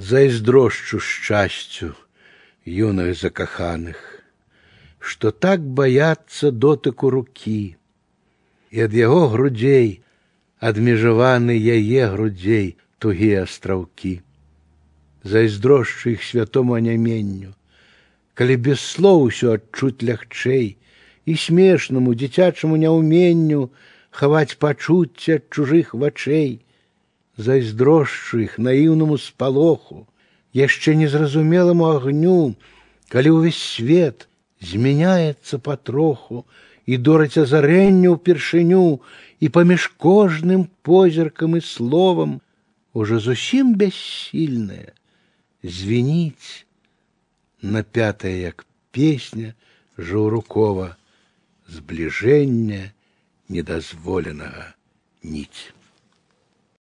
зайздрошчу шчасцю юных закаханых, што так баяцца дотыку рукі, і ад яго грудзей адмежаваны яе грудзей тугія астраўкі. Зайздрошчу іх святому аняменню, калі без слоў усё адчуць лягчэй і смешнаму дзіцячаму няўменню хаваць пачуцці ад чужых вачэй, зайздрошчу іх наіўнаму спалоху, яшчэ незразумеламу агню, калі ўвесь свет змяняецца патроху і дораць азарэнню ўпершыню і паміж кожным позіркам і словам уже зусім бяссільнае звініць напятая як песня жаўрукова збліжэння недазволенага ніць